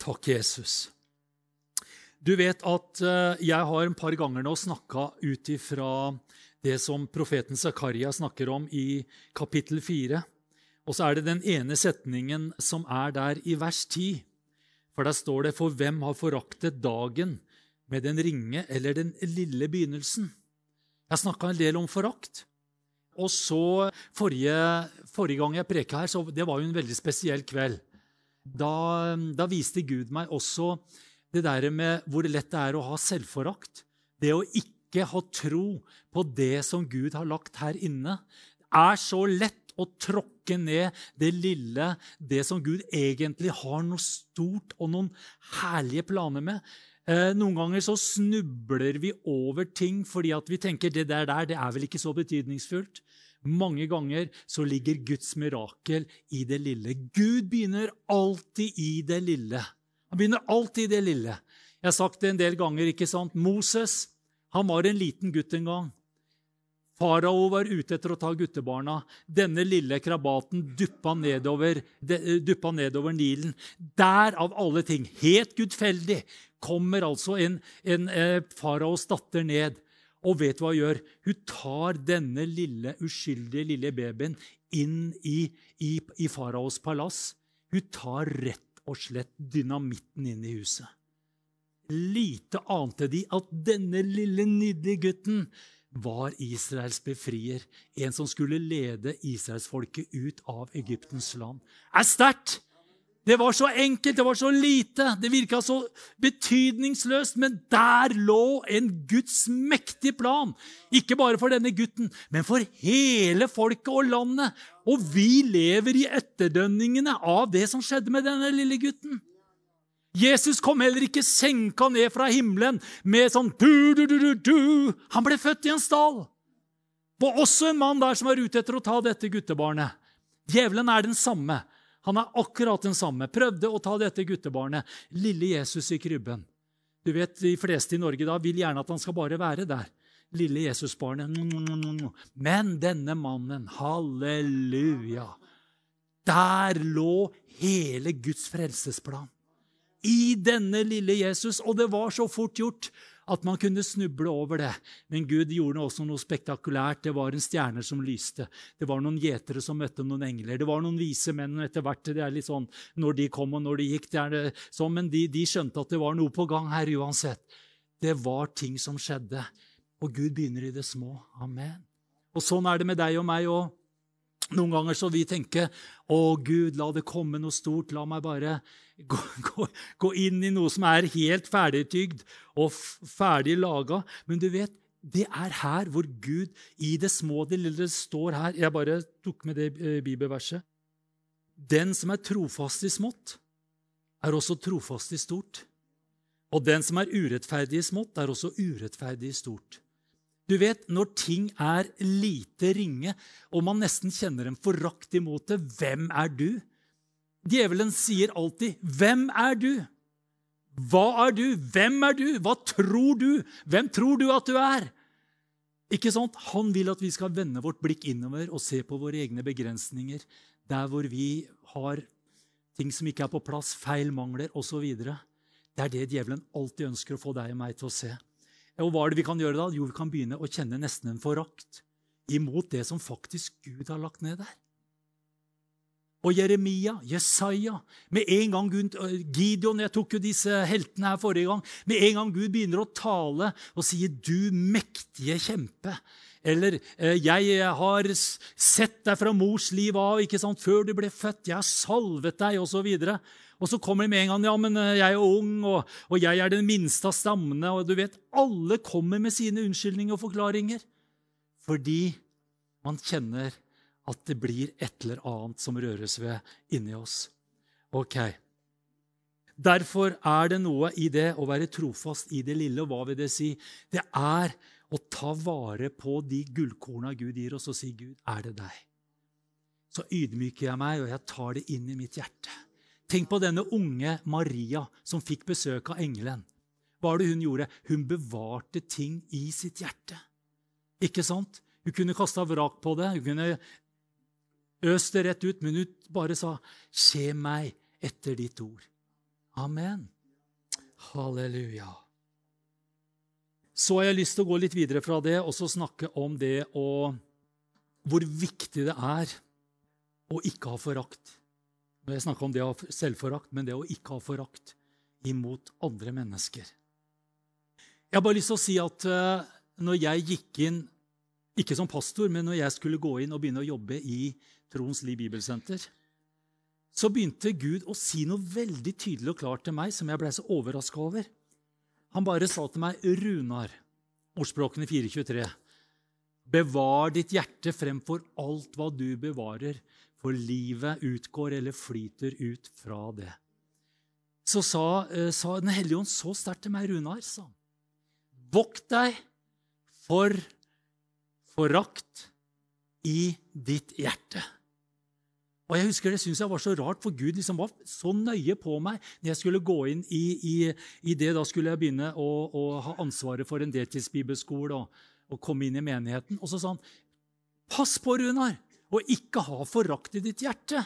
Takk, Jesus. Du vet at eh, jeg har en par ganger nå snakka ut ifra det som profeten Zakaria snakker om i kapittel 4. Og så er det den ene setningen som er der i vers 10. For der står det 'For hvem har foraktet dagen med den ringe eller den lille begynnelsen?' Jeg snakka en del om forakt. Og så forrige, forrige gang jeg preka her, så det var jo en veldig spesiell kveld. Da, da viste Gud meg også det der med hvor lett det er å ha selvforakt. Det å ikke ha tro på det som Gud har lagt her inne. Er så lett å tråkke ned det lille, det som Gud egentlig har noe stort og noen herlige planer med. Eh, noen ganger så snubler vi over ting fordi at vi tenker det der, der det er vel ikke så betydningsfullt. Mange ganger så ligger Guds mirakel i det lille. Gud begynner alltid i det lille. Han begynner alltid i det lille. Jeg har sagt det en del ganger. ikke sant? Moses han var en liten gutt en gang. Farao var ute etter å ta guttebarna. Denne lille krabaten duppa nedover, duppa nedover Nilen. Der, av alle ting, helt gudfeldig, kommer altså en, en eh, faraos datter ned. Og vet du hva hun gjør? Hun tar denne lille, uskyldige lille babyen inn i, i, i faraos palass. Hun tar rett og slett dynamitten inn i huset. Lite ante de at denne lille, nydelige gutten var Israels befrier, en som skulle lede israelsfolket ut av Egyptens land. Er sterkt! Det var så enkelt, det var så lite, det virka så betydningsløst. Men der lå en Guds mektige plan. Ikke bare for denne gutten, men for hele folket og landet. Og vi lever i etterdønningene av det som skjedde med denne lille gutten. Jesus kom heller ikke senka ned fra himmelen med sånn du, du, du, du, du. Han ble født i en stall. Og også en mann der som var ute etter å ta dette guttebarnet. Djevelen er den samme. Han er akkurat den samme. Prøvde å ta dette guttebarnet, lille Jesus i krybben. Du vet, De fleste i Norge da vil gjerne at han skal bare være der. Lille Jesusbarnet. Men denne mannen, halleluja Der lå hele Guds frelsesplan. I denne lille Jesus. Og det var så fort gjort at man kunne snuble over det. Men Gud gjorde også noe spektakulært. Det var en stjerne som lyste. Det var noen gjetere som møtte noen engler. Det var noen vise menn etter hvert. Det er litt sånn når de kom og når de gikk. Det det sånn, men de, de skjønte at det var noe på gang her uansett. Det var ting som skjedde. Og Gud begynner i det små. Amen. Og sånn er det med deg og meg òg. Noen ganger så vi tenker å Gud, la det komme noe stort. La meg bare gå, gå, gå inn i noe som er helt ferdigtygd og ferdig laga. Men du vet, det er her hvor Gud i det små det lille står her Jeg bare tok med det eh, bibelverset. Den som er trofast i smått, er også trofast i stort. Og den som er urettferdig i smått, er også urettferdig i stort. Du vet, Når ting er lite ringe, og man nesten kjenner en forakt imot det, hvem er du? Djevelen sier alltid, 'Hvem er du?' Hva er du? Hvem er du? Hva tror du? Hvem tror du at du er? Ikke sant? Han vil at vi skal vende vårt blikk innover og se på våre egne begrensninger. Der hvor vi har ting som ikke er på plass, feil, mangler osv. Det er det djevelen alltid ønsker å få deg og meg til å se. Og hva er det vi kan gjøre da? Jo, vi kan begynne å kjenne nesten en forakt imot det som faktisk Gud har lagt ned der. Og Jeremia, Jesaja med en gang Gud, Gideon Jeg tok jo disse heltene her forrige gang. Med en gang Gud begynner å tale og sier 'du mektige kjempe', eller 'jeg har sett deg fra mors liv av ikke sant, før du ble født', 'jeg har salvet deg', osv. Og så kommer de med en gang ja, men eh, jeg er ung, og, og jeg er den minste av stammene. og du vet, Alle kommer med sine unnskyldninger og forklaringer. Fordi man kjenner at det blir et eller annet som røres ved inni oss. Ok. Derfor er det noe i det å være trofast i det lille. Og hva vil det si? Det er å ta vare på de gullkorna Gud gir oss, og si, 'Gud, er det deg?' Så ydmyker jeg meg, og jeg tar det inn i mitt hjerte. Tenk på denne unge Maria som fikk besøk av engelen. Hva var det hun gjorde? Hun bevarte ting i sitt hjerte. Ikke sant? Hun kunne kasta vrak på det, hun kunne øst det rett ut, men hun bare sa, 'Se meg etter ditt ord'. Amen. Halleluja. Så har jeg lyst til å gå litt videre fra det og så snakke om det og hvor viktig det er å ikke ha forakt. Når jeg snakker om det å ha selvforakt, men det å ikke ha forakt imot andre mennesker. Jeg har bare lyst til å si at uh, når jeg gikk inn, ikke som pastor, men når jeg skulle gå inn og begynne å jobbe i Troens Liv Bibelsenter, så begynte Gud å si noe veldig tydelig og klart til meg som jeg ble så overraska over. Han bare sa til meg, 'Runar', ordspråkene 423, 'bevar ditt hjerte fremfor alt hva du bevarer, for livet utgår eller flyter ut fra det.' Så sa, eh, sa Den hellige ånd så sterkt til meg, Runar, sa han, 'Vokt deg for forakt i ditt hjerte'. Og jeg husker Det syntes jeg var så rart, for Gud liksom var så nøye på meg når jeg skulle gå inn i, i, i det. Da skulle jeg begynne å, å, ha ansvaret for en deltidsbibelskole og, og komme inn i menigheten. Og så sa han, 'Pass på, Runar, og ikke ha forakt i ditt hjerte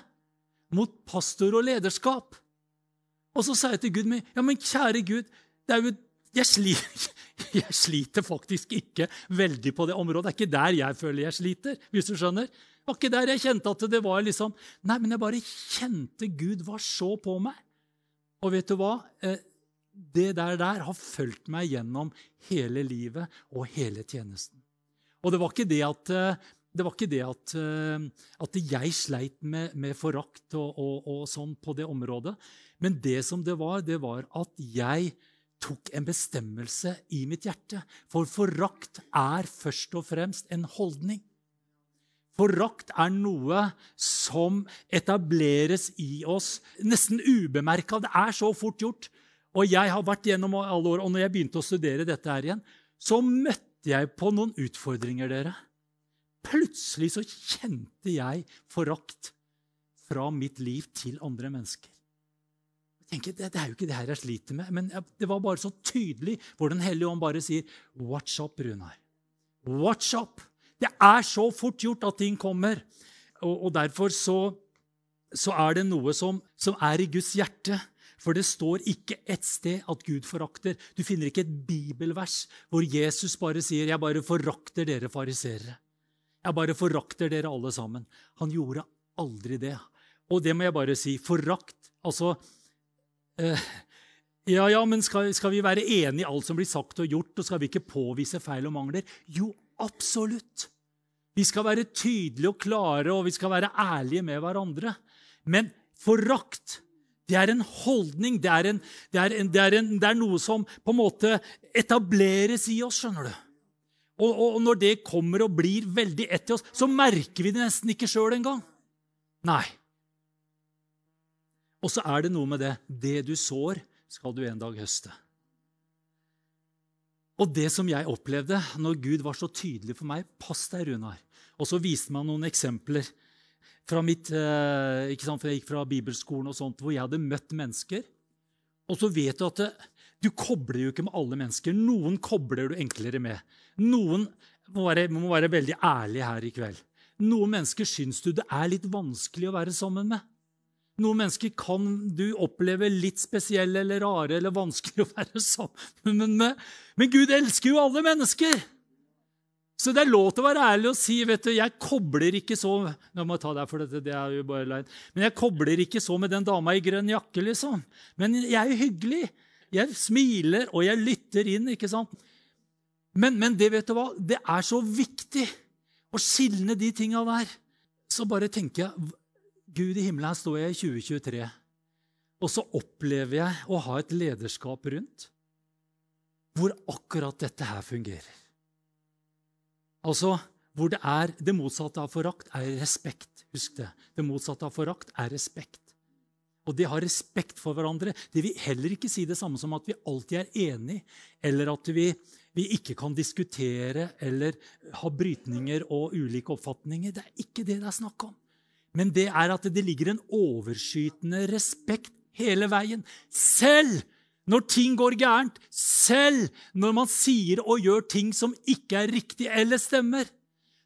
mot pastor og lederskap.' Og så sa jeg til Gud, ja, men kjære Gud, jo, jeg, sliter, jeg sliter faktisk ikke veldig på det området. Det er ikke der jeg føler jeg sliter. hvis du skjønner. Det var ikke der jeg kjente at det var liksom Nei, men jeg bare kjente Gud var så på meg. Og vet du hva? Eh, det der, der har fulgt meg gjennom hele livet og hele tjenesten. Og det var ikke det at, eh, var ikke det at, eh, at jeg sleit med, med forakt og, og, og, sånn på det området. Men det som det var, det var at jeg tok en bestemmelse i mitt hjerte. For forakt er først og fremst en holdning. Forakt er noe som etableres i oss nesten ubemerka. Det er så fort gjort. Og jeg har vært gjennom alle år, og når jeg begynte å studere dette her igjen, så møtte jeg på noen utfordringer, dere. Plutselig så kjente jeg forakt fra mitt liv til andre mennesker. Jeg tenker, det, det, er jo ikke det her jeg sliter med, men det var bare så tydelig hvor Den hellige ånd bare sier, 'Watch up, Runar. Watch up.' Det er så fort gjort at ting kommer. Og, og derfor så, så, er det noe som, som, er i Guds hjerte. For det står ikke ett sted at Gud forakter. Du finner ikke et bibelvers hvor Jesus bare sier 'Jeg bare forakter dere fariserere'. Jeg bare forakter dere alle sammen. Han gjorde aldri det. Og det må jeg bare si. Forakt Altså eh, Ja, ja, men skal, skal, vi være enige i alt som blir sagt og gjort, og skal vi ikke påvise feil og mangler? Jo, absolutt. Vi skal være tydelige og klare, og vi skal være ærlige med hverandre. Men forakt det er en holdning, det er, en, det, er en, det, er en, det er, noe som på en måte etableres i oss. skjønner du. Og, og, når det kommer og blir veldig etter oss, så merker vi det nesten ikke sjøl engang. Nei. Og så er det noe med det. Det du sår, skal du en dag høste. Og det som jeg opplevde når Gud var så tydelig for meg Pass deg, Runar. Og så viste man noen eksempler fra mitt, eh, ikke sant, for Jeg gikk fra bibelskolen og sånt, hvor jeg hadde møtt mennesker. Og så vet du at det, du kobler jo ikke med alle mennesker. Noen kobler du enklere med. Noen må være, må være veldig ærlig her i kveld. Noen mennesker syns du det er litt vanskelig å være sammen med. Noen mennesker kan du oppleve litt spesielle eller rare eller vanskelig å være sammen med. Men Gud elsker jo alle mennesker! Så det er lov til å være ærlig og si vet du, jeg kobler ikke så nå må jeg ta deg for dette, det er jo bare leid. Men jeg kobler ikke så med den dama i grønn jakke, liksom. Men jeg er jo hyggelig. Jeg smiler, og jeg lytter inn. ikke sant? Men, men det vet du hva? Det er så viktig å skilne de tinga der. Så bare tenker jeg Gud i himmelen, her står jeg i 2023, og så opplever jeg å ha et lederskap rundt hvor akkurat dette her fungerer. Altså, hvor det er det motsatte av forakt, er respekt. Husk det. Det motsatte av forakt er respekt. Og det har respekt for hverandre. Det vil heller ikke si det samme som at vi alltid er enige, eller at vi, vi ikke kan diskutere eller ha brytninger og ulike oppfatninger. Det er ikke det det er snakk om men det er at det ligger en overskytende respekt hele veien. Selv når ting går gærent, selv når man sier og gjør ting som ikke er riktig eller stemmer,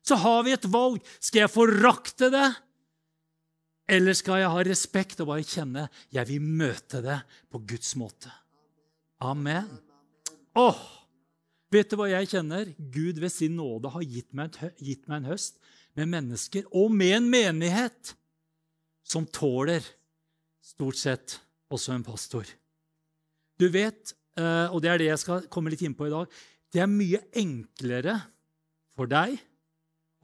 så har vi et valg. Skal jeg forakte det, Eller skal jeg ha respekt og bare kjenne jeg vil møte det på Guds måte? Amen. Åh, vet du hva jeg kjenner? Gud ved sin nåde har gitt meg, gitt meg en høst med mennesker og med en menighet som tåler stort sett også en pastor. Du vet, eh, og det er det jeg skal komme litt inn på i dag, det er mye enklere for deg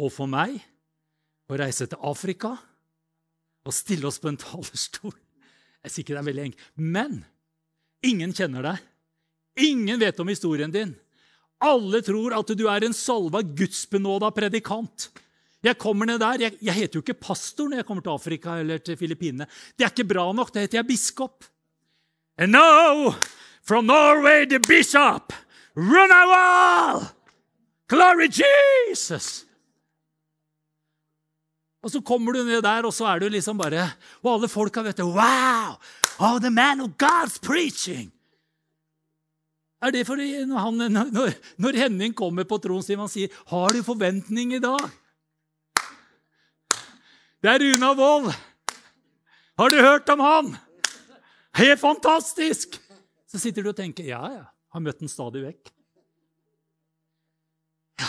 og for meg å reise til Afrika og stille oss på en talerstol. Jeg sier ikke det er veldig enkelt. Men ingen kjenner deg. Ingen vet om historien din. Alle tror at du er en salva, gudsbenåda predikant. Jeg kommer ned der, jeg, jeg, heter jo ikke pastor når jeg kommer til Afrika eller til Filippinene. Det er ikke bra nok. Da heter jeg biskop. And now, from Norway, the bishop, Runawal! Glory Jesus! Og så kommer du ned der, og så er du liksom bare Og alle folka vet det. Wow! Oh, the man of God's preaching! Er det fordi han, når, når Henning kommer på tronstimen og sier 'Har du forventning i dag?' Det er Runa Wold. Har du hørt om han? Helt fantastisk! Så sitter du og tenker ja, ja, har møtt den stadig vekk. Ja.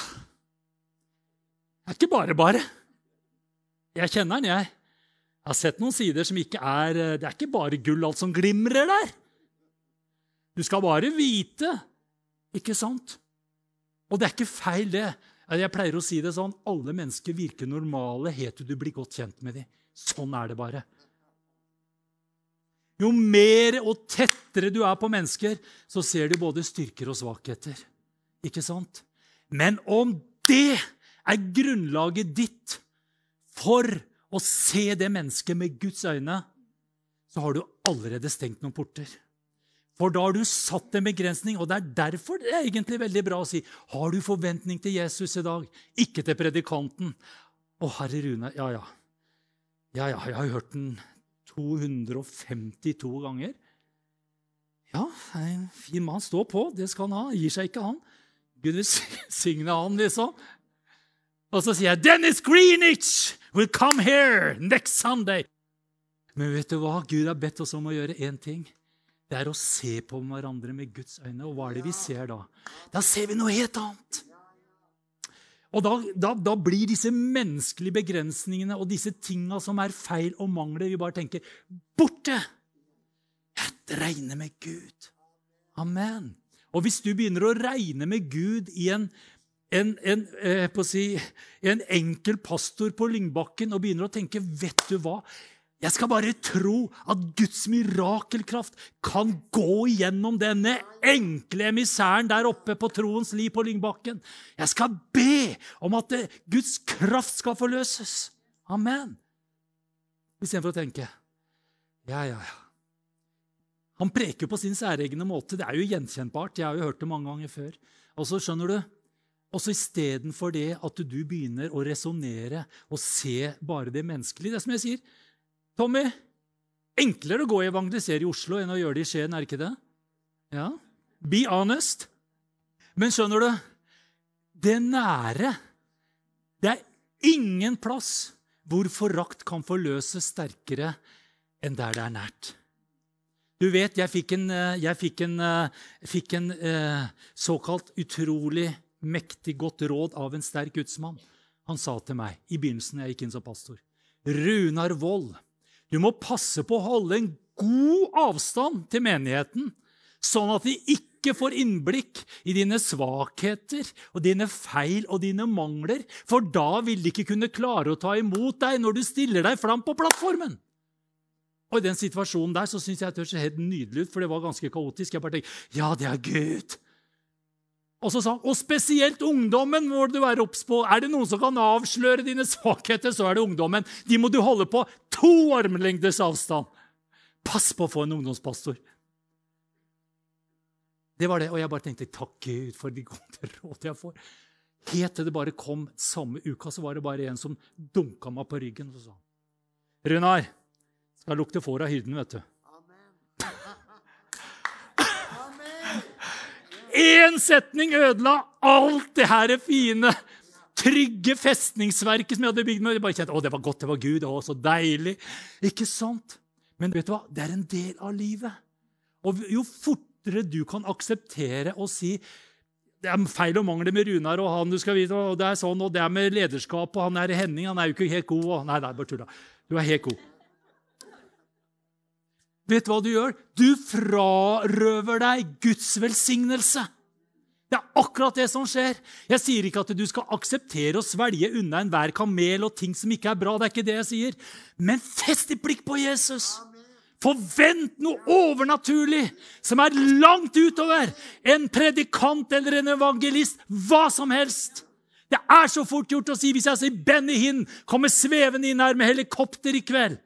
Det er ikke bare bare. Jeg kjenner den, jeg. Jeg har sett noen sider som ikke er Det er ikke bare gull, alt som glimrer der. Du skal bare vite, ikke sant? Og det er ikke feil, det. Jeg pleier å si det sånn alle mennesker virker normale helt til du blir godt kjent med dem. Sånn er det bare. Jo mer og tettere du er på mennesker, så ser du både styrker og svakheter. Ikke sant? Men om det er grunnlaget ditt for å se det mennesket med Guds øyne, så har du allerede stengt noen porter. For da har du satt en begrensning, og det er derfor det er egentlig veldig bra å si har du forventning til Jesus i dag, ikke til predikanten. Å, herre Rune, ja, ja. Ja, ja, jeg har hørt den 252 ganger. Ja, en fin mann. Stå på, det skal han ha. Gir seg ikke, han. Gud velsigne han, liksom. Og så sier jeg 'Dennis Greenwich will come here next Sunday'. Men vet du hva? Gud har bedt oss om å gjøre én ting. Det er å se på hverandre med Guds øyne. Og hva er det vi ser da? Da ser vi noe helt annet. Og da, da, da, blir disse menneskelige begrensningene og disse tinga som er feil og mangler, vi bare tenker borte. Jeg regner med Gud. Amen. Og hvis du begynner å regne med Gud i en, en, en, eh, si, en enkel pastor på Lyngbakken og begynner å tenke vet du hva, jeg skal bare tro at Guds mirakelkraft kan gå igjennom denne enkle emissæren der oppe på troens liv på Lyngbakken. Jeg skal be om at Guds kraft skal forløses. Amen. Istedenfor å tenke ja, ja, ja. Han preker på sin særegne måte. Det er jo gjenkjennbart. Jeg har jo hørt det mange ganger før. Og så skjønner du, også istedenfor det at du begynner å resonnere og se bare det menneskelige. Det er som jeg sier, Tommy, enklere å gå og evangelisere i Oslo enn å gjøre det i Skien, er ikke det? Ja. Be honest. Men skjønner du, det nære Det er ingen plass hvor forakt kan forløses sterkere enn der det er nært. Du vet, jeg fikk en, eh, jeg fikk en, eh, fikk en eh, såkalt utrolig mektig godt råd av en sterk gudsmann. Han sa til meg i begynnelsen jeg gikk inn som pastor Runar Wold, du må passe på å holde en god avstand til menigheten, sånn at de ikke får innblikk i dine svakheter og dine feil og dine mangler, for da vil de ikke kunne klare å ta imot deg når du stiller deg fram på plattformen. Og I den situasjonen der så syns jeg det høres helt nydelig ut, for det var ganske kaotisk. Jeg bare tenkte ja, det er Gud. Og så sa han, og spesielt ungdommen må du være obs på. Er det noen som kan avsløre dine svakheter, så er det ungdommen. De må du holde på to armlengdes avstand. Pass på å få en ungdomspastor. Det var det, Og jeg bare tenkte takk Gud for de gode råd jeg får. Helt til det bare kom samme uka, så var det bare en som dunka meg på ryggen og sa Runar, skal lukte får av hyrden, vet du. Én setning ødela alt det her fine. trygge festningsverket som jeg hadde bygd med. Jeg bare kjente, å, det var godt, det var Gud, å, så deilig. Ikke sant? Men vet du hva? det er en del av livet. Og jo fortere du kan akseptere å si det er feil og mangler med Runar og han du skal vite, og det er sånn, og det er med lederskap, og han er Henning, han er jo ikke helt god. Og, nei, nei, bare tulla. Du er helt god. Vet du hva du gjør? Du frarøver deg Guds velsignelse. Det er akkurat det som skjer. Jeg sier ikke at du skal akseptere å svelge unna enhver kamel og ting som ikke er bra. det er ikke det jeg sier. Men fest ditt blikk på Jesus. Forvent noe overnaturlig som er langt utover en predikant eller en evangelist. Hva som helst. Det er så fort gjort å si hvis jeg sier Benny Hinn kommer svevende inn her med helikopter i kveld.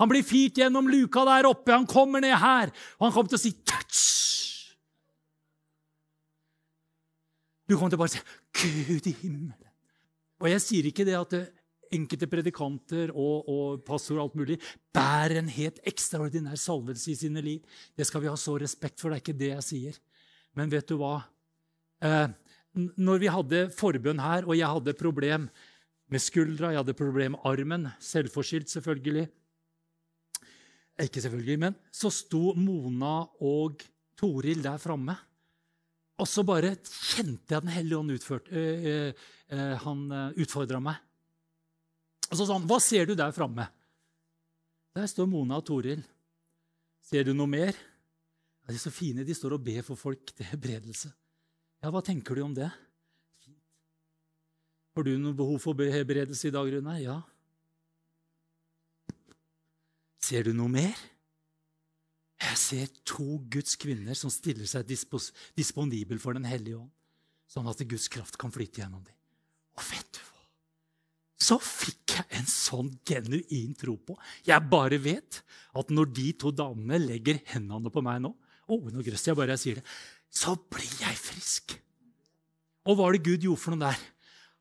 Han blir firt gjennom luka der oppe, han kommer ned her, og han kommer til å si touch. Du kommer til å bare si Gud i himmelen. Og jeg sier ikke det at enkelte predikanter og, og pastor og alt mulig bærer en helt ekstraordinær salvelse i sine liv. Det skal vi ha så respekt for. Det er ikke det jeg sier. Men vet du hva? Eh, når vi hadde forbønn her, og jeg hadde problem med skuldra, jeg hadde problem med armen, selvforskyldt selvfølgelig Ikke selvfølgelig, men så sto Mona og Toril der framme. Og så bare kjente jeg Den hellige ånd utført, øh, øh, han utfordra meg. Og så sa han, 'Hva ser du der framme?' Der står Mona og Toril. Ser du noe mer? Ja, de er så fine. De står og ber for folk til hebredelse. Ja, hva tenker du om det? Har du noe behov for hebredelse i dag, Rune? Ja. Ser du noe mer? Jeg ser to Guds kvinner som stiller seg dispos disponibel for Den hellige ånd, sånn at Guds kraft kan flyte gjennom dem. Og vet du hva? Så fikk jeg en sånn genuin tro på. Jeg bare vet at når de to damene legger hendene på meg nå, oh, nå grøsser jeg bare jeg sier det, så blir jeg frisk. Og hva var det Gud gjorde for noe der?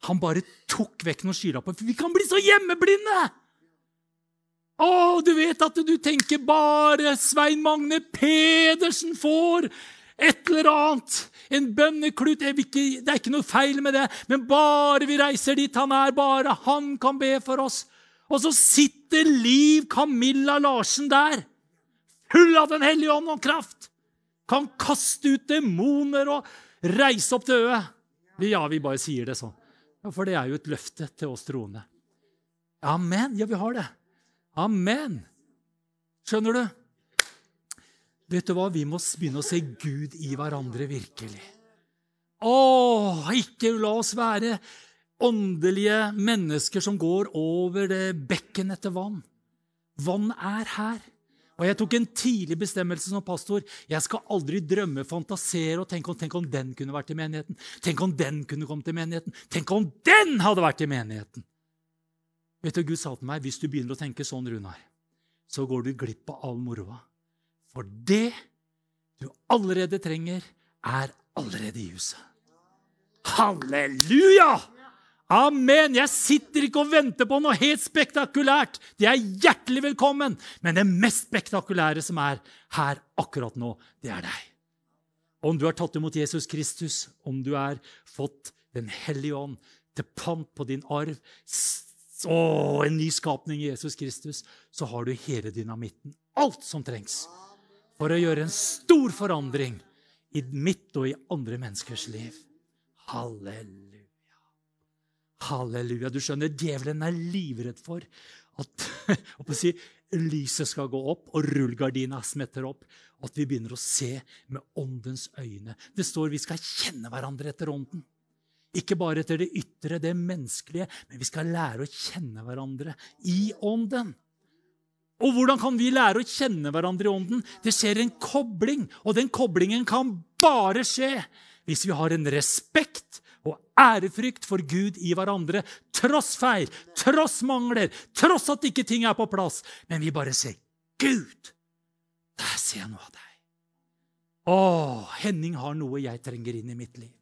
Han bare tok vekk noen skylapper. For vi kan bli så hjemmeblinde! Å, du vet at du tenker bare Svein Magne Pedersen får et eller annet. En bønneklut. Det er ikke noe feil med det, men bare vi reiser dit han er, bare han kan be for oss. Og så sitter Liv Camilla Larsen der, full av Den hellige ånd og kraft. Kan kaste ut demoner og reise opp døde. Ja, vi bare sier det sånn. Ja, For det er jo et løfte til oss troende. Amen. Ja, vi har det. Amen. Skjønner du? Vet du hva? Vi må begynne å se Gud i hverandre virkelig. Å, ikke la oss være åndelige mennesker som går over det bekken etter vann. Vann er her. Og Jeg tok en tidlig bestemmelse som pastor. Jeg skal aldri drømme, fantasere og tenke om, tenk om den kunne vært i menigheten. Tenk om den kunne kommet til menigheten. Tenk om den hadde vært i menigheten! Vet du, Gud sa til meg hvis du begynner å tenke sånn, Runar, så går du glipp av all moroa. For det du allerede trenger, er allerede i huset. Halleluja! Amen! Jeg sitter ikke og venter på noe helt spektakulært. Det er hjertelig velkommen. Men det mest spektakulære som er her akkurat nå, det er deg. Om du har tatt imot Jesus Kristus, om du har fått Den hellige ånd til pant på din arv, å, en ny skapning i Jesus Kristus, så har du hele dynamitten. Alt som trengs for å gjøre en stor forandring i mitt og i andre menneskers liv. Halleluja. Halleluja. Du skjønner, djevelen er livredd for at si, lyset skal gå opp og rullegardina smetter opp, at vi begynner å se med åndens øyne. Det står vi skal kjenne hverandre etter ånden. Ikke bare etter det ytre, det menneskelige, men vi skal lære å kjenne hverandre i ånden. Og hvordan kan vi lære å kjenne hverandre i ånden? Det skjer en kobling, og den koblingen kan bare skje hvis vi har en respekt og ærefrykt for Gud i hverandre. Tross feil, tross mangler, tross at ikke ting er på plass. Men vi bare ser Gud! Der ser jeg noe av deg. Å, Henning har noe jeg trenger inn i mitt liv.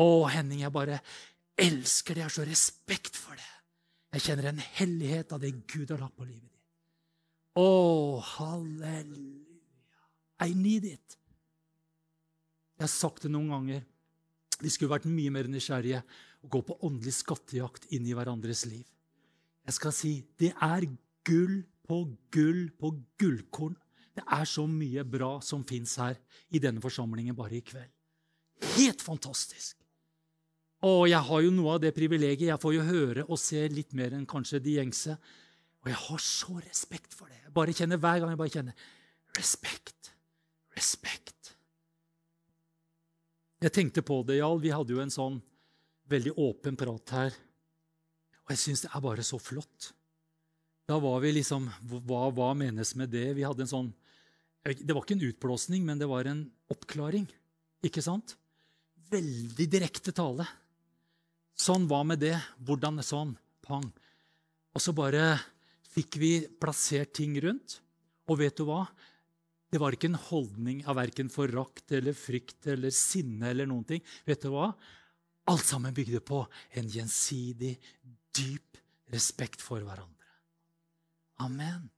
Å, Henning, jeg bare elsker det. Jeg har så respekt for det. Jeg kjenner en hellighet av det Gud har lagt på livet. Å, halleluja. I need it. Jeg har sagt det noen ganger. Vi skulle vært mye mer nysgjerrige og gå på åndelig skattejakt inn i hverandres liv. Jeg skal si det er gull på gull på gullkorn. Det er så mye bra som fins her i denne forsamlingen bare i kveld. Helt fantastisk! Og jeg har jo noe av det privilegiet. Jeg får jo høre og se litt mer enn kanskje de gjengse. Og jeg har så respekt for det. Jeg bare kjenner Hver gang jeg bare kjenner respekt, respekt. Jeg tenkte på det, Jarl. Vi hadde jo en sånn veldig åpen prat her. Og jeg syns det er bare så flott. Da var vi liksom Hva, hva menes med det? Vi hadde en sånn Det var ikke en utblåsning, men det var en oppklaring. Ikke sant? Veldig direkte tale. Sånn, hva med det? Hvordan sånn? Pang. Og så bare fikk vi plassert ting rundt. Og vet du hva? Det var ikke en holdning av verken forakt eller frykt eller sinne eller noen ting. Vet du hva? Alt sammen bygde på en gjensidig, dyp respekt for hverandre. Amen.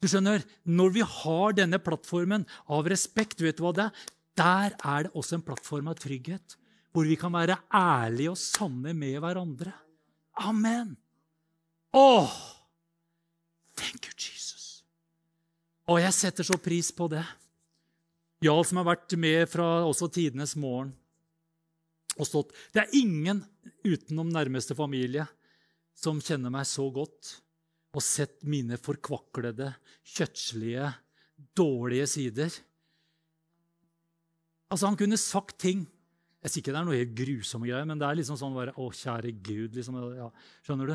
Du skjønner, Når vi har denne plattformen av respekt, vet du hva det er? der er det også en plattform av trygghet hvor vi kan være ærlige og sanne med hverandre. Amen. Åh! Thank you, Jesus. Og jeg setter så pris på det. Jarl som har vært med fra også tidenes morgen og stått Det er ingen utenom nærmeste familie som kjenner meg så godt og sett mine forkvaklede, kjøttslige, dårlige sider. Altså, Han kunne sagt ting jeg sier ikke det er noe helt grusomme greier, men det er liksom sånn bare, Å, kjære Gud. Liksom, ja, skjønner du?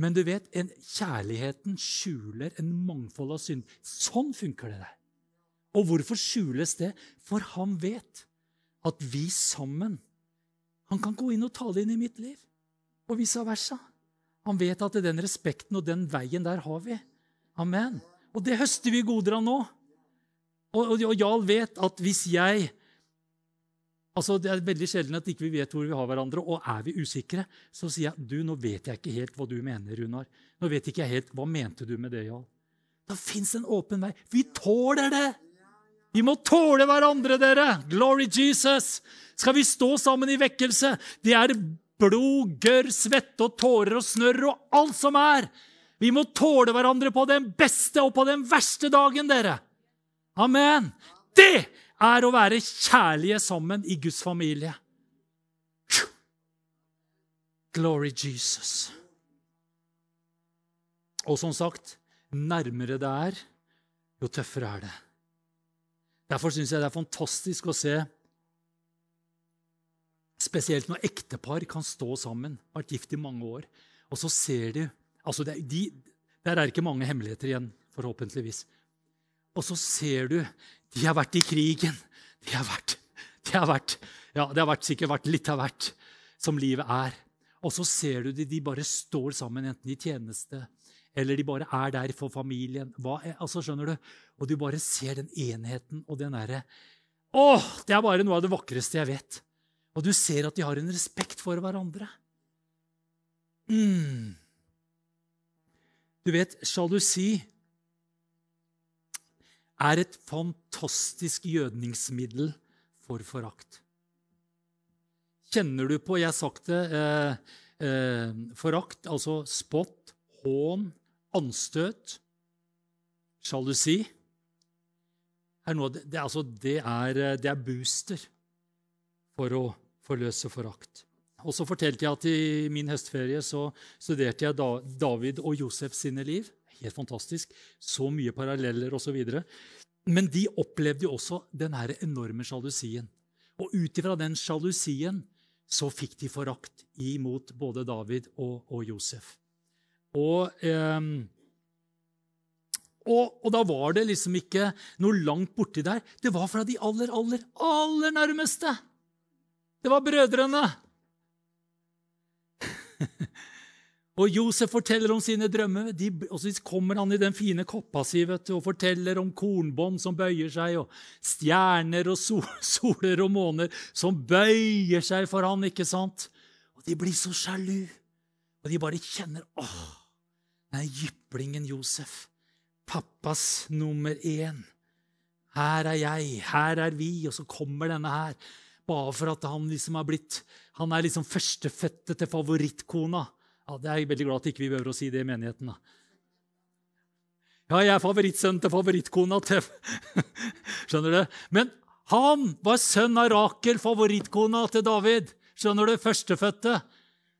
Men du vet, en, kjærligheten skjuler en mangfold av synd. Sånn funker det der. Og hvorfor skjules det? For han vet at vi sammen Han kan gå inn og tale inn i mitt liv, og vice versa. Han vet at den respekten og den veien der har vi. Amen. Og det høster vi goder av nå. Og, og, og Jarl vet at hvis jeg Altså, Det er veldig sjelden at ikke vi vet hvor vi har hverandre. Og er vi usikre, så sier jeg du, nå vet jeg ikke helt hva du mener, Runar. Nå vet ikke jeg helt, Hva mente du med det, Jarl? Da fins en åpen vei. Vi tåler det! Vi må tåle hverandre, dere! Glory Jesus! Skal vi stå sammen i vekkelse? Det er blod, gørr, svette og tårer og snørr og alt som er. Vi må tåle hverandre på den beste og på den verste dagen, dere. Amen. Det er å være kjærlige sammen i Guds familie. Glory Jesus. Og som sagt, nærmere det er, jo tøffere er det. Derfor syns jeg det er fantastisk å se Spesielt når ektepar kan stå sammen, vært gift i mange år, og så ser du altså det, de, Der er ikke mange hemmeligheter igjen, forhåpentligvis. Og så ser du de har vært i krigen. De har vært, de har vært ja, Det har vært, sikkert vært litt av hvert som livet er. Og så ser du de, de bare står sammen, enten i tjeneste eller de bare er der for familien. Er, altså, skjønner du? Og du bare ser den enheten og den derre Å! Det er bare noe av det vakreste jeg vet. Og du ser at de har en respekt for hverandre. Mm. Du vet, sjalusi er et fantastisk gjødningsmiddel for forakt. Kjenner du på, jeg har sagt det, eh, eh, forakt, altså spott, hån, anstøt, sjalusi er noe, det, altså, det, er, det er booster for å forløse forakt. Og så fortalte jeg at I min høstferie så studerte jeg David og Josef sine liv. Helt fantastisk. Så mye paralleller osv. Men de opplevde jo også den enorme sjalusien. Og ut ifra den sjalusien så fikk de forakt imot både David og, og Josef. Og, eh, og, og, da var det liksom ikke noe langt borti der. Det var fra de aller, aller, aller nærmeste. Det var brødrene. Og Josef forteller om sine drømmer. De, og så kommer han i den fine koppa si vet du, og forteller om kornbånd som bøyer seg, og stjerner og sol, soler og måner som bøyer seg for han, ikke sant? Og de blir så sjalu. Og de bare kjenner åh, den jyplingen Josef. Pappas nummer én. Her er jeg, her er vi, og så kommer denne her. Bare for at han liksom er blitt han er liksom førstefødte til favorittkona. Ja, det er jeg veldig glad at ikke vi behøver å si det i menigheten. da. Ja, jeg er favorittsønnen til favorittkona til Skjønner du? Men han var sønn av Rakel, favorittkona til David. Skjønner du? Førstefødte.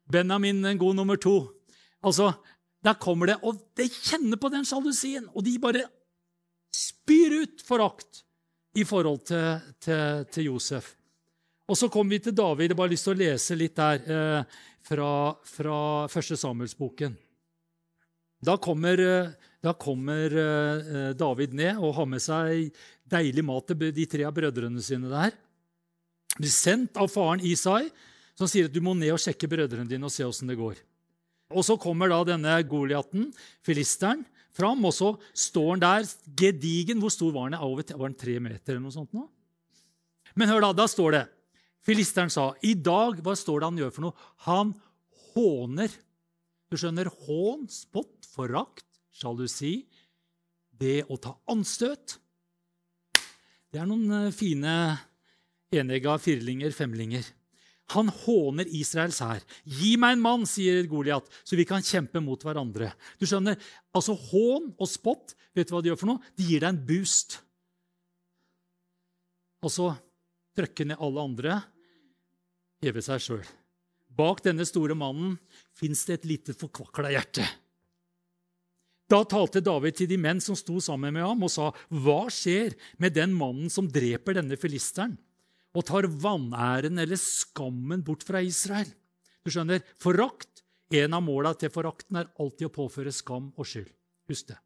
Benjamin en god nummer to. Altså, Der kommer det, og de kjenner på den sjalusien. Og de bare spyr ut forakt i forhold til, til, til Josef. Og så kommer vi til David. Jeg har bare lyst til å lese litt der eh, fra, fra første Samuelsboken. Da kommer, eh, da kommer eh, David ned og har med seg deilig mat til de tre av brødrene sine der. Blir sendt av faren Isai, som sier at du må ned og sjekke brødrene dine og se åssen det går. Og Så kommer da denne Goliaten, filisteren, fram, og så står han der gedigen. Hvor stor var han? Var han tre meter eller noe sånt? nå? Men hør, da. Da står det Filisteren sa i dag Hva står det han gjør for noe? Han håner. Du skjønner, hån, spott, forakt, sjalusi, det å ta anstøt. Det er noen eh, fine enegga firlinger, femlinger. Han håner Israels hær. 'Gi meg en mann', sier Goliat, 'så vi kan kjempe mot hverandre'. Du skjønner, altså Hån og spott vet du hva de gjør for noe? De gir deg en boost. Altså trykke ned alle andre, heve seg sjøl. Bak denne store mannen fins det et lite forkvakla hjerte. Da talte David til de menn som sto sammen med ham, og sa, 'Hva skjer med den mannen som dreper denne filisteren?' og tar vanæren eller skammen bort fra Israel. Du skjønner, Forakt En av måla til forakten er alltid å påføre skam og skyld. Husk det.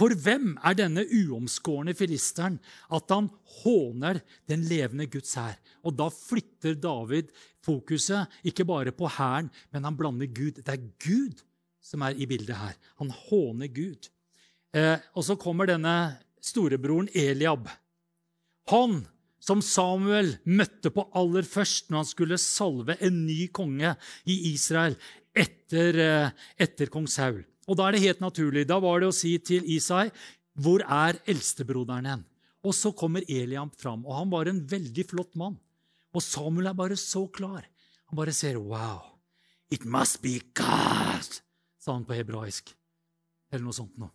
For hvem er denne uomskårne filisteren at han håner den levende Guds hær? Og da flytter David fokuset ikke bare på hæren, men han blander Gud. Det er Gud som er i bildet her. Han håner Gud. Eh, og så kommer denne storebroren Eliab. Han som Samuel møtte på aller først når han skulle salve en ny konge i Israel etter, eh, etter kong Saul. Og da er det helt naturlig. Da var det å si til Isai, 'Hvor er eldstebroderen hen?' Og så kommer Eliam fram, og han var en veldig flott mann. Og Samuel er bare så klar. Han bare ser 'Wow, it must be God', sa han på hebraisk. Eller noe sånt noe.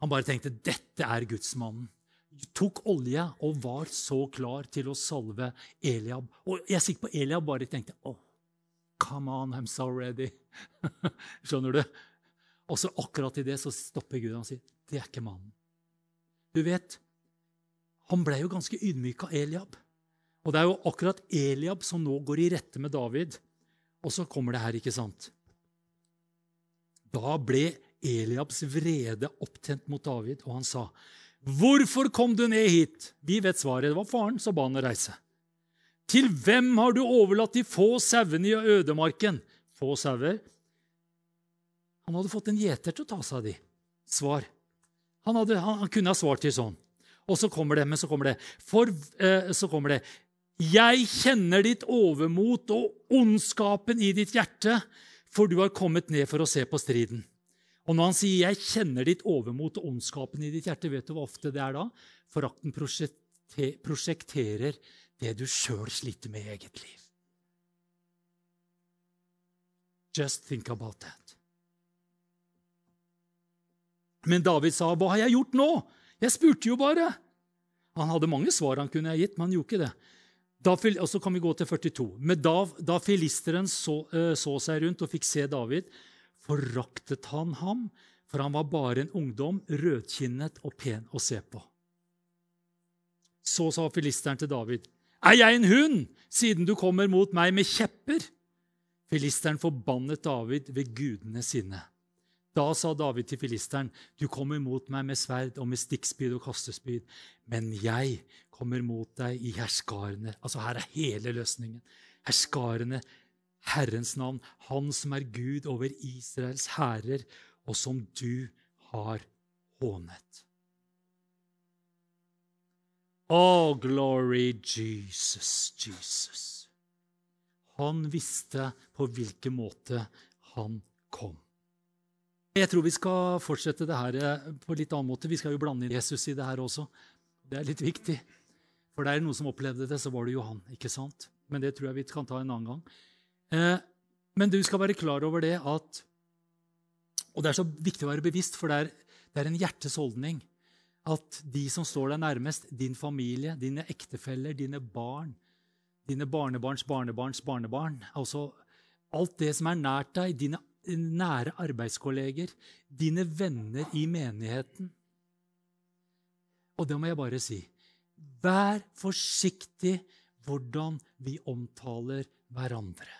Han bare tenkte 'Dette er gudsmannen' tok olje og var så klar til å salve Eliab. Og jeg er sikker på Eliab bare tenkte oh, Come on, I'm so ready. Skjønner du? Og så akkurat i det så stopper Gud og sier det er ikke mannen. Du vet, han ble jo ganske ydmyk av Eliab. Og det er jo akkurat Eliab som nå går i rette med David. Og så kommer det her, ikke sant? Da ble Eliabs vrede opptent mot David, og han sa, 'Hvorfor kom du ned hit?' Vi vet svaret. Det var faren som ba han å reise. 'Til hvem har du overlatt de få sauene i ødemarken?' Få sauer? Han hadde fått en gjeter til å ta seg av de. Svar. Han, hadde, han, han kunne ha svart til sånn. Og så kommer det, men så kommer det. For, eh, så kommer det. Jeg kjenner ditt overmot og ondskapen i ditt hjerte, for du har kommet ned for å se på striden. Og når han sier 'jeg kjenner ditt overmot og ondskapen i ditt hjerte', vet du hva ofte det er da? Forakten prosjekterer det du sjøl sliter med i eget liv. Just think about that. Men David sa, 'Hva har jeg gjort nå?' Jeg spurte jo bare. Han hadde mange svar han kunne ha gitt, men han gjorde ikke det. Da, og så kan vi gå til 42. Men da, da filisteren så, uh, så seg rundt og fikk se David, foraktet han ham, for han var bare en ungdom, rødkinnet og pen å se på. Så sa filisteren til David, Er jeg en hund, siden du kommer mot meg med kjepper? Filisteren forbannet David ved gudene sine. Da sa David til filisteren, Du kommer mot meg med sverd og med stikkspyd og kastespyd, men jeg kommer mot deg i herskarene. Altså, her er hele løsningen. Herskarene Herrens navn, Han som er Gud over Israels hærer, og som du har hånet. Oh, glory Jesus, Jesus. Han visste på hvilken måte han kom. Jeg tror vi skal fortsette det her på en litt annen måte. Vi skal jo blande inn Jesus i det her også. Det er litt viktig. For det er noen som opplevde det, så var det jo han. ikke sant? Men det tror jeg vi kan ta en annen gang. Eh, men du skal være klar over det at Og det er så viktig å være bevisst, for det er, det er en hjertes holdning at de som står deg nærmest, din familie, dine ektefeller, dine barn, dine barnebarns barnebarns barnebarn altså Alt det som er nært deg, dine nære arbeidskolleger, dine venner i menigheten. Og det må jeg bare si. Vær forsiktig hvordan vi omtaler hverandre.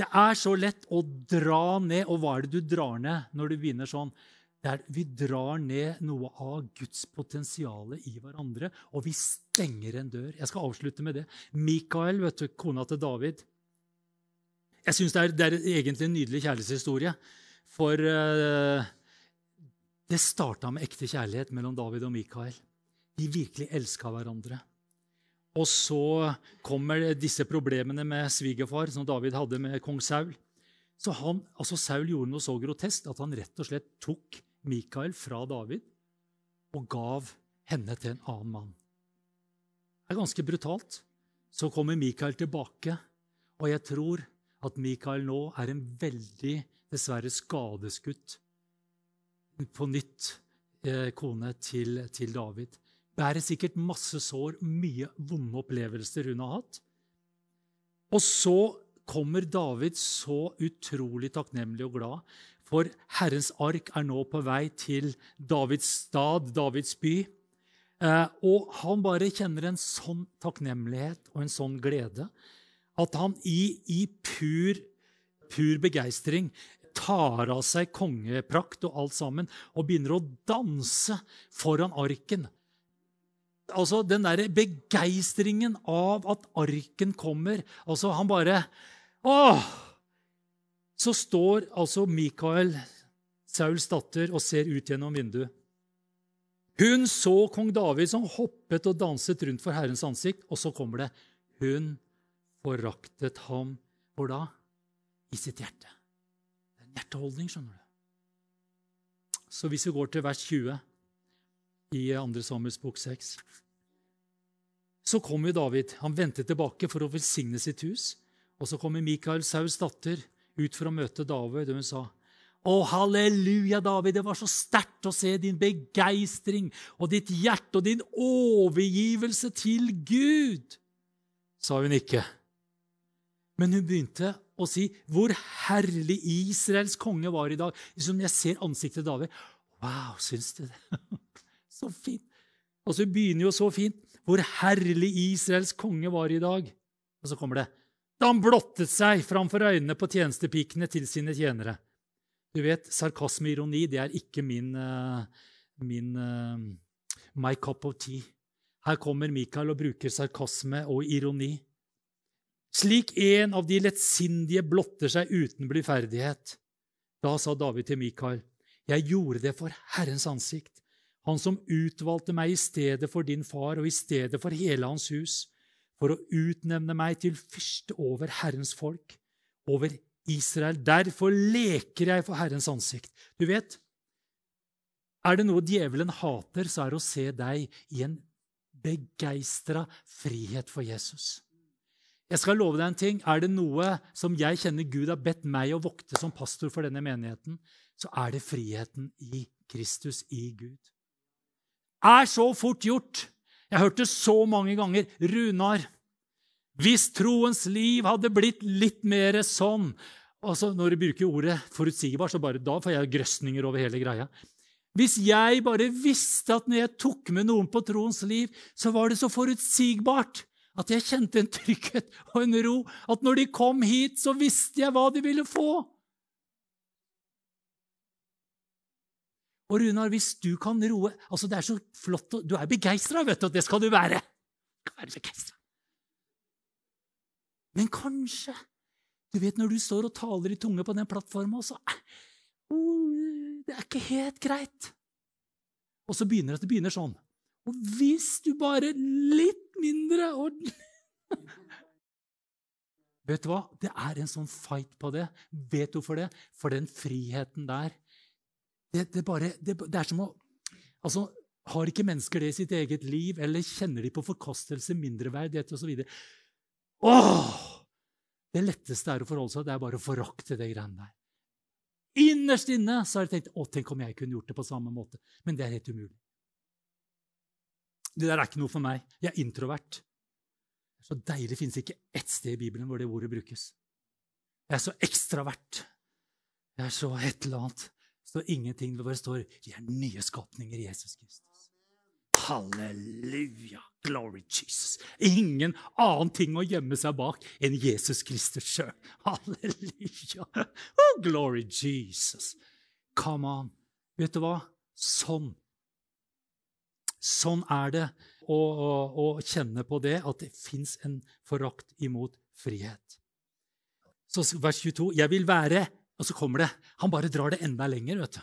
Det er så lett å dra ned. Og hva er det du drar ned når du begynner sånn? Der vi drar ned noe av Guds potensial i hverandre, og vi stenger en dør. Jeg skal avslutte med det. Mikael, vet du, kona til David Jeg syns det, det, er egentlig en nydelig kjærlighetshistorie. For uh, det starta med ekte kjærlighet mellom David og Mikael. De virkelig elska hverandre. Og så kommer disse problemene med svigerfar, som David hadde med kong Saul. Så han, altså Saul gjorde noe så grotesk at han rett og slett tok Mikael fra David og gav henne til en annen mann. Det er ganske brutalt. Så kommer Mikael tilbake, og jeg tror at Mikael nå er en veldig, dessverre skadeskutt på nytt eh, kone til, til David. Bærer sikkert masse sår, mye vonde opplevelser hun har hatt. Og så kommer David så utrolig takknemlig og glad for Herrens ark er nå på vei til Davids stad, Davids by. Eh, og han bare kjenner en sånn takknemlighet og en sånn glede at han i, i pur, pur begeistring tar av seg kongeprakt og alt sammen og begynner å danse foran arken. Altså den derre begeistringen av at arken kommer. Altså Han bare Åh! så står altså Mikael, Sauls datter, og ser ut gjennom vinduet. Hun så kong David som hoppet og danset rundt for Herrens ansikt, og så kommer det Hun foraktet ham hvor da? I sitt hjerte. Det er en hjerteholdning, skjønner du. Så hvis vi går til vers 20 i 2. Samuels bok 6 Så kommer David. Han vendte tilbake for å velsigne sitt hus. Og så kommer Mikael, Sauls datter, ut for å møte David, og hun sa å, halleluja, David, det var så sterkt å se din begeistring og ditt hjerte og din overgivelse til Gud, sa hun ikke. Men hun begynte å si hvor herlig Israels konge var i dag. Som jeg ser ansiktet til David. Wow, syns du det? så fint. Og så begynner jo så fint. Hvor herlig Israels konge var i dag. Og så kommer det da han blottet seg framfor øynene på tjenestepikene til sine tjenere. Du vet, Sarkasme og ironi det er ikke min, uh, min uh, my cup of tea. Her kommer Mikael og bruker sarkasme og ironi. Slik en av de lettsindige blotter seg uten blyferdighet. Da sa David til Mikael, jeg gjorde det for Herrens ansikt, han som utvalgte meg i stedet for din far og i stedet for hele hans hus for å utnevne meg til fyrste over Herrens folk, over Israel. Derfor leker jeg for Herrens ansikt. Du vet, er det noe djevelen hater, så er det å se deg i en begeistra frihet for Jesus. Jeg skal love deg en ting. Er det noe som jeg kjenner Gud har bedt meg å vokte som pastor for denne menigheten, så er det friheten i Kristus, i Gud. Er så fort gjort jeg hørte så mange ganger Runar, hvis troens liv hadde blitt litt mer sånn altså Når du bruker ordet forutsigbar, så bare da får jeg grøsninger over hele greia. Hvis jeg bare visste at når jeg tok med noen på troens liv, så var det så forutsigbart at jeg kjente en trygghet og en ro. At når de kom hit, så visste jeg hva de ville få. Og Runar, hvis du kan roe altså Det er så flott Du er begeistra, vet du, og det skal du være. Du skal være Men kanskje Du vet når du står og taler i tunge på den plattforma, så oh, Det er ikke helt greit. Og så begynner det, det begynner sånn. Og hvis du bare litt mindre ordentlig. Vet du hva? Det er en sånn fight på det. Vet du hvorfor det? For den friheten der det, det, bare, det, det, er som å Altså, Har ikke mennesker det i sitt eget liv, eller kjenner de på forkastelse, mindreverdighet osv.? Åh! Det letteste er å forholde seg det er bare å forakte det greiene der. Innerst inne så har jeg tenkt å, tenk om jeg kunne gjort det på samme måte. Men det er helt umulig. Det der er ikke noe for meg. Jeg er introvert. Er så deilig. Fins ikke ett sted i Bibelen hvor det ordet brukes. Jeg er så ekstravert. Jeg er så et eller annet. Står ingenting. Det bare står 'Vi er nye skapninger i Jesus Kristus'. Halleluja! Glory Jesus. Ingen annen ting å gjemme seg bak enn Jesus Kristus sjøl. Halleluja! Oh, glory Jesus. Come on. Vet du hva? Sånn. Sånn er det å, å, å kjenne på det, at det fins en forakt imot frihet. Så vers 22. Jeg vil være Og så kommer det. Han bare drar det enda lenger. vet du.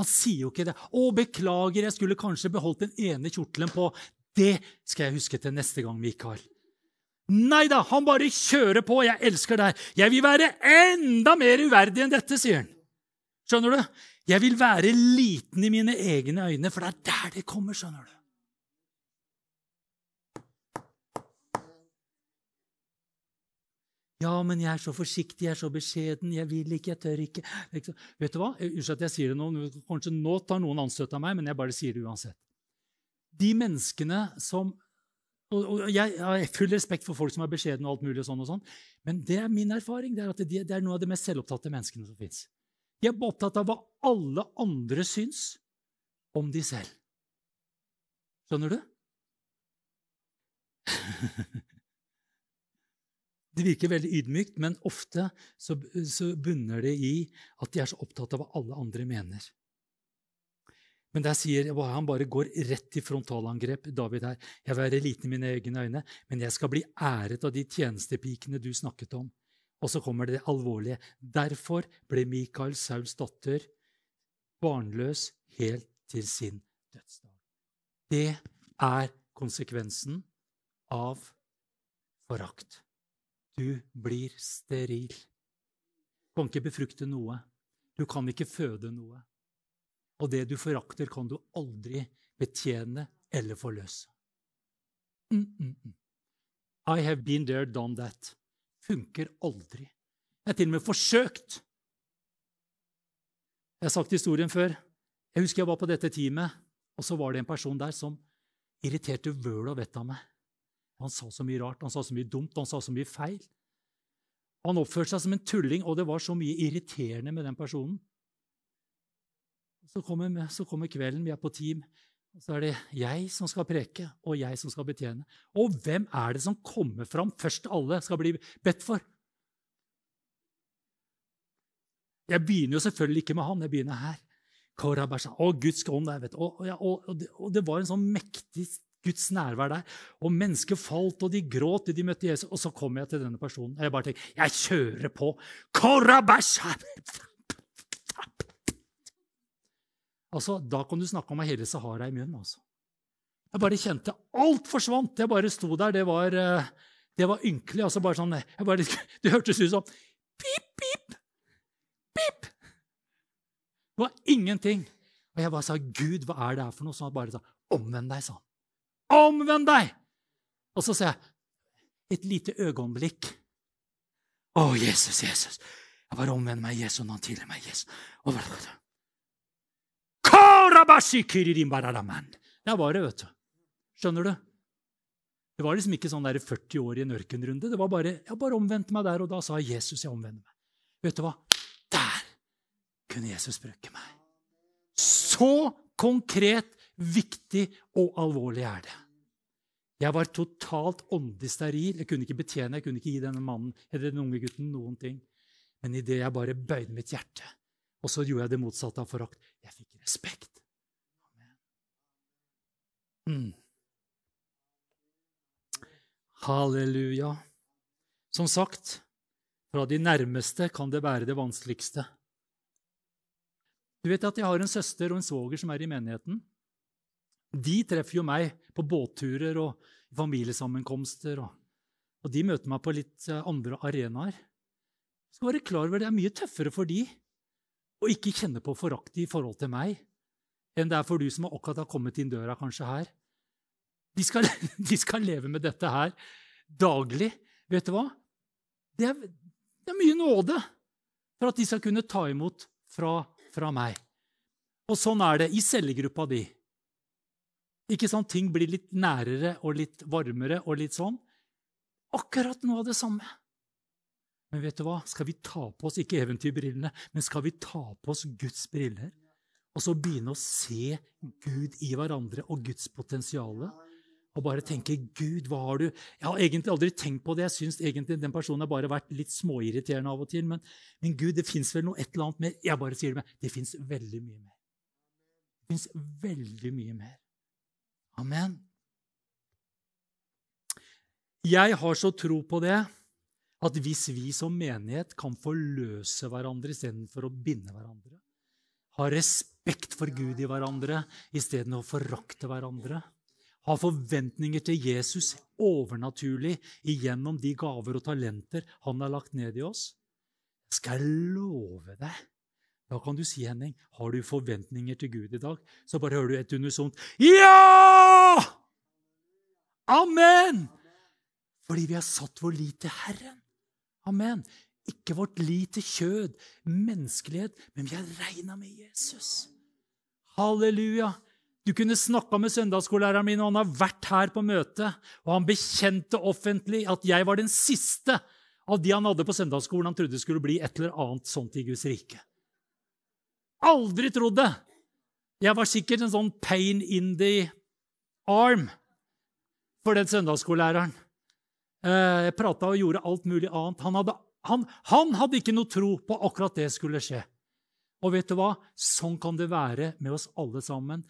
Han sier jo ikke det. 'Å, beklager, jeg skulle kanskje beholdt den ene kjortelen på.' Det skal jeg huske til neste gang, Mikael. Nei da, han bare kjører på. Jeg elsker deg. Jeg vil være enda mer uverdig enn dette, sier han. Skjønner du? Jeg vil være liten i mine egne øyne, for det er der det kommer. skjønner du. Ja, men jeg er så forsiktig, jeg er så beskjeden, jeg vil ikke, jeg tør ikke. Vet du hva? Unnskyld at jeg sier det nå, kanskje nå tar noen anstøt av meg, men jeg bare sier det uansett. De menneskene som og Jeg har full respekt for folk som er beskjedne, og alt mulig, og sånn og sånn, men det er min erfaring. Det er at det er noen av de mest selvopptatte menneskene som fins. De er opptatt av hva alle andre syns om de selv. Skjønner du? Det virker veldig ydmykt, men ofte så, så, bunner det i at de er så opptatt av hva alle andre mener. Men der sier han bare går rett i frontalangrep, David her. Jeg vil være liten i mine egne øyne, men jeg skal bli æret av de tjenestepikene du snakket om. Og så kommer det alvorlige. Derfor ble Mikael Sauls datter barnløs helt til sin dødsdag. Det er konsekvensen av forakt. Du blir steril. Du kan ikke befrukte noe. Du kan ikke føde noe. Og det du forakter, kan du aldri betjene eller forløse. Mm, mm, mm. I have been there, done that. Funker aldri. Jeg har til og med forsøkt. Jeg har sagt historien før. Jeg husker jeg var på dette teamet, og så var det en person der som irriterte vøl og vettet av meg. Han sa så mye rart, han sa så mye dumt, han sa så mye feil. Han oppførte seg som en tulling, og det var så mye irriterende med den personen. Så kommer, så kommer kvelden, vi er på team, og så er det jeg som skal preke, og jeg som skal betjene. Og hvem er det som kommer fram først alle skal bli bedt for? Jeg begynner jo selvfølgelig ikke med han, jeg begynner her. Å, Guds ånd der, vet du. Og, og, og, og, det var en sånn mektig Guds nærvær der. Og mennesket falt, og de gråt da de møtte Jesus. Og så kom jeg til denne personen. Og jeg bare tenkte Jeg kjører på! Altså, Da kan du snakke om å hele Sahara i munnen. altså. Jeg bare kjente Alt forsvant! Jeg bare sto der. Det var, eh, det var ynkelig. altså bare sånn, bare, Det hørtes ut som pip, pip, pip. Det var ingenting. Og jeg bare sa, 'Gud, hva er det her for noe?' Så han bare sa, 'Omvend deg', sa han. Omvend deg! Og så sier jeg et lite øyeblikk. Å, Jesus, Jesus. Jeg bare omvender meg, Jesus, når han tilgir meg. Jesus. Der var det, vet du. Skjønner du? Det var liksom ikke sånn der 40 år i en ørkenrunde. Det var bare, Jeg bare omvendte meg der, og da sa Jesus jeg omvender meg. Vet du hva? Der kunne Jesus bruke meg. Så konkret Viktig og alvorlig er det. Jeg var totalt åndelig steril. Jeg kunne ikke betjene, jeg kunne ikke gi denne mannen eller den unge gutten noen ting. Men idet jeg bare bøyde mitt hjerte, og så gjorde jeg det motsatte av forakt Jeg fikk respekt. Mm. Halleluja. Som sagt, fra de nærmeste kan det være det vanskeligste. Du vet at jeg har en søster og en svoger som er i menigheten. De treffer jo meg på båtturer og familiesammenkomster. Og, og de møter meg på litt eh, andre arenaer. Så være klar over Det er mye tøffere for de å ikke kjenne på forakt i forhold til meg enn det er for du som akkurat har kommet inn døra kanskje her. De skal, de skal leve med dette her daglig. Vet du hva? Det er, det er mye nåde for at de skal kunne ta imot fra, fra meg. Og sånn er det i cellegruppa di. Ikke sant? Ting blir litt nærere og litt varmere og litt sånn. Akkurat noe av det samme. Men vet du hva? Skal vi ta på oss ikke eventyrbrillene, men skal vi ta på oss Guds briller? Og så begynne å se Gud i hverandre og Guds potensial? og bare tenke 'Gud, hva har du Jeg har egentlig aldri tenkt på det. Jeg syns egentlig den personen har bare vært litt småirriterende av og til. Men, men Gud, det fins vel noe et eller annet mer. Jeg bare sier det med. Det fins veldig mye mer. Det fins veldig mye mer. Amen. Jeg har så tro på det at hvis vi som menighet kan forløse hverandre istedenfor å binde hverandre, ha respekt for Gud i hverandre istedenfor å forakte hverandre ha forventninger til Jesus overnaturlig igjennom de gaver og talenter han har lagt ned i oss, skal jeg love deg Da kan du si, Henning, har du forventninger til Gud i dag? Så bare hører du et unisont Ja! Amen! Fordi vi har satt vår lit til Herren. Amen. Ikke vårt lit til kjød, menneskelighet, men vi har regna med Jesus. Halleluja. Du kunne snakka med søndagsskolelæreren min, og han har vært her på møte. Og han bekjente offentlig at jeg var den siste av de han hadde på søndagsskolen han trodde skulle bli et eller annet sånt i Guds rike. Aldri trodd det! Jeg var sikkert en sånn pain in the arm for den søndagsskolelæreren. Eh, jeg prata og gjorde alt mulig annet. Han hadde, han, han hadde ikke noe tro på akkurat det skulle skje. Og vet du hva? Sånn kan det være med oss alle sammen.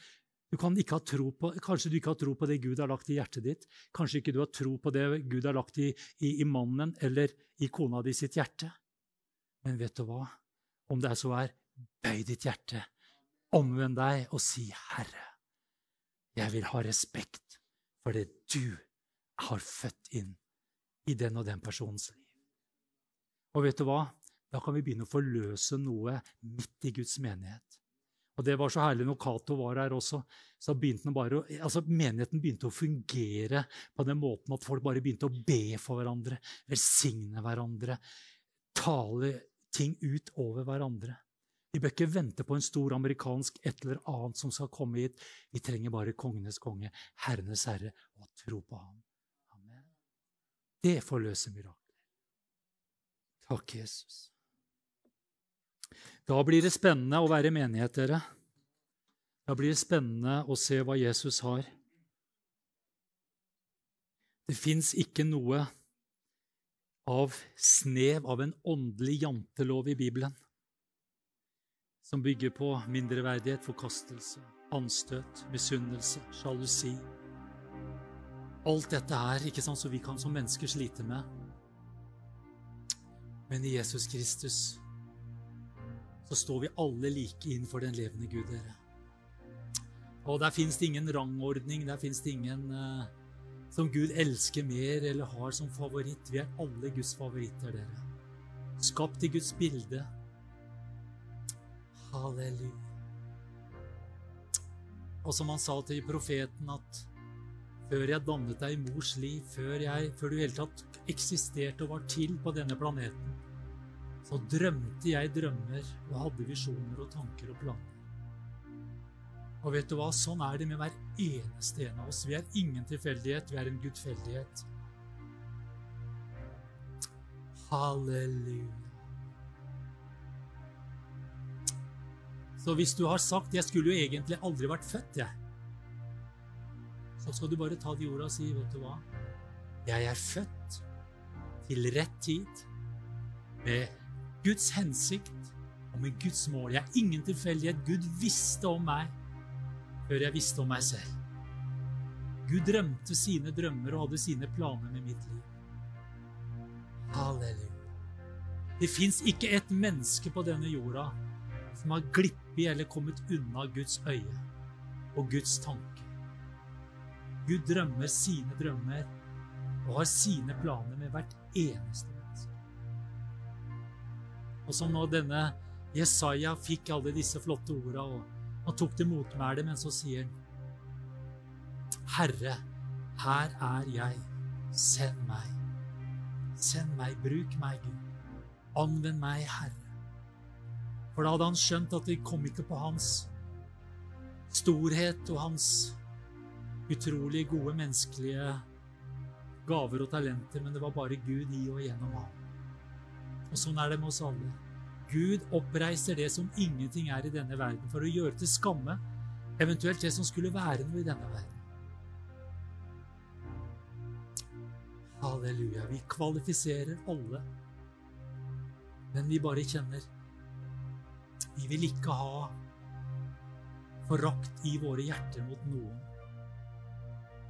Du kan ikke ha tro på, kanskje du ikke har tro på det Gud har lagt i hjertet ditt. Kanskje ikke du har tro på det Gud har lagt i, i, i mannen eller i kona di sitt hjerte. Men vet du hva? Om det er så er, bøy ditt hjerte, omvend deg og si, 'Herre, jeg vil ha respekt for det du har født inn i den og den personens liv.' Og vet du hva? Da kan vi begynne å forløse noe midt i Guds menighet. Og det var så herlig når Cato var her også. så begynte bare, altså Menigheten begynte å fungere på den måten at folk bare begynte å be for hverandre, velsigne hverandre, tale ting ut over hverandre. Vi bør ikke vente på en stor amerikansk et eller annet som skal komme hit. Vi trenger bare kongenes konge, herrenes herre, og tro på ham. Amen. Det forløser mirakler. Takk, Jesus. Da blir det spennende å være i menighet, dere. Da blir det spennende å se hva Jesus har. Det fins ikke noe av snev av en åndelig jantelov i Bibelen som bygger på mindreverdighet, forkastelse, anstøt, misunnelse, sjalusi. Alt dette er ikke sant, som vi kan som mennesker slite med. Men i Jesus Kristus så står vi alle like innenfor den levende Gud, dere. Og der fins det ingen rangordning, der fins det ingen uh, som Gud elsker mer eller har som favoritt. Vi er alle Guds favoritter, dere. Skapt i Guds bilde. Halleluja. Og som han sa til profeten, at før jeg dannet deg i mors liv, før, jeg, før du i hele tatt eksisterte og var til på denne planeten, så drømte jeg drømmer og hadde visjoner og tanker og planer. Og vet du hva? Sånn er det med hver eneste en av oss. Vi er ingen tilfeldighet, vi er en gudfeldighet. Halleluja. Så hvis du har sagt 'jeg skulle jo egentlig aldri vært født', jeg, så skal du bare ta de orda og si, 'Vet du hva? Jeg er født til rett tid med Guds hensikt og med Guds mål. Jeg er ingen tilfeldighet. Gud visste om meg før jeg visste om meg selv. Gud drømte sine drømmer og hadde sine planer med mitt liv. Halleluja. Det fins ikke et menneske på denne jorda som har glippet eller kommet unna Guds øye og Guds tanke. Gud drømmer sine drømmer og har sine planer med hvert eneste og som nå denne Jesaja fikk alle disse flotte orda, og Han tok det motmæle, men så sier han, Herre, her er jeg. Send meg. Send meg, bruk meg, Gud. Anvend meg, Herre. For da hadde han skjønt at det kom ikke på hans storhet og hans utrolig gode menneskelige gaver og talenter, men det var bare Gud i og gjennom ham. Og sånn er det med oss alle. Gud oppreiser det som ingenting er i denne verden, for å gjøre til skamme eventuelt det som skulle være noe i denne verden. Halleluja. Vi kvalifiserer alle, men vi bare kjenner Vi vil ikke ha forakt i våre hjerter mot noen.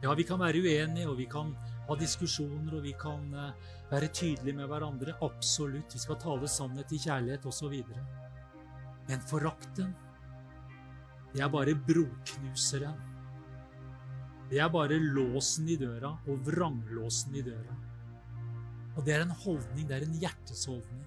Ja, vi kan være uenige, og vi kan ha diskusjoner, og vi kan eh, være tydelige med hverandre. Absolutt. Vi skal tale sannhet i kjærlighet osv. Men forakten, det er bare broknuseren. Det er bare låsen i døra og vranglåsen i døra. Og det er en holdning, det er en hjertesholdning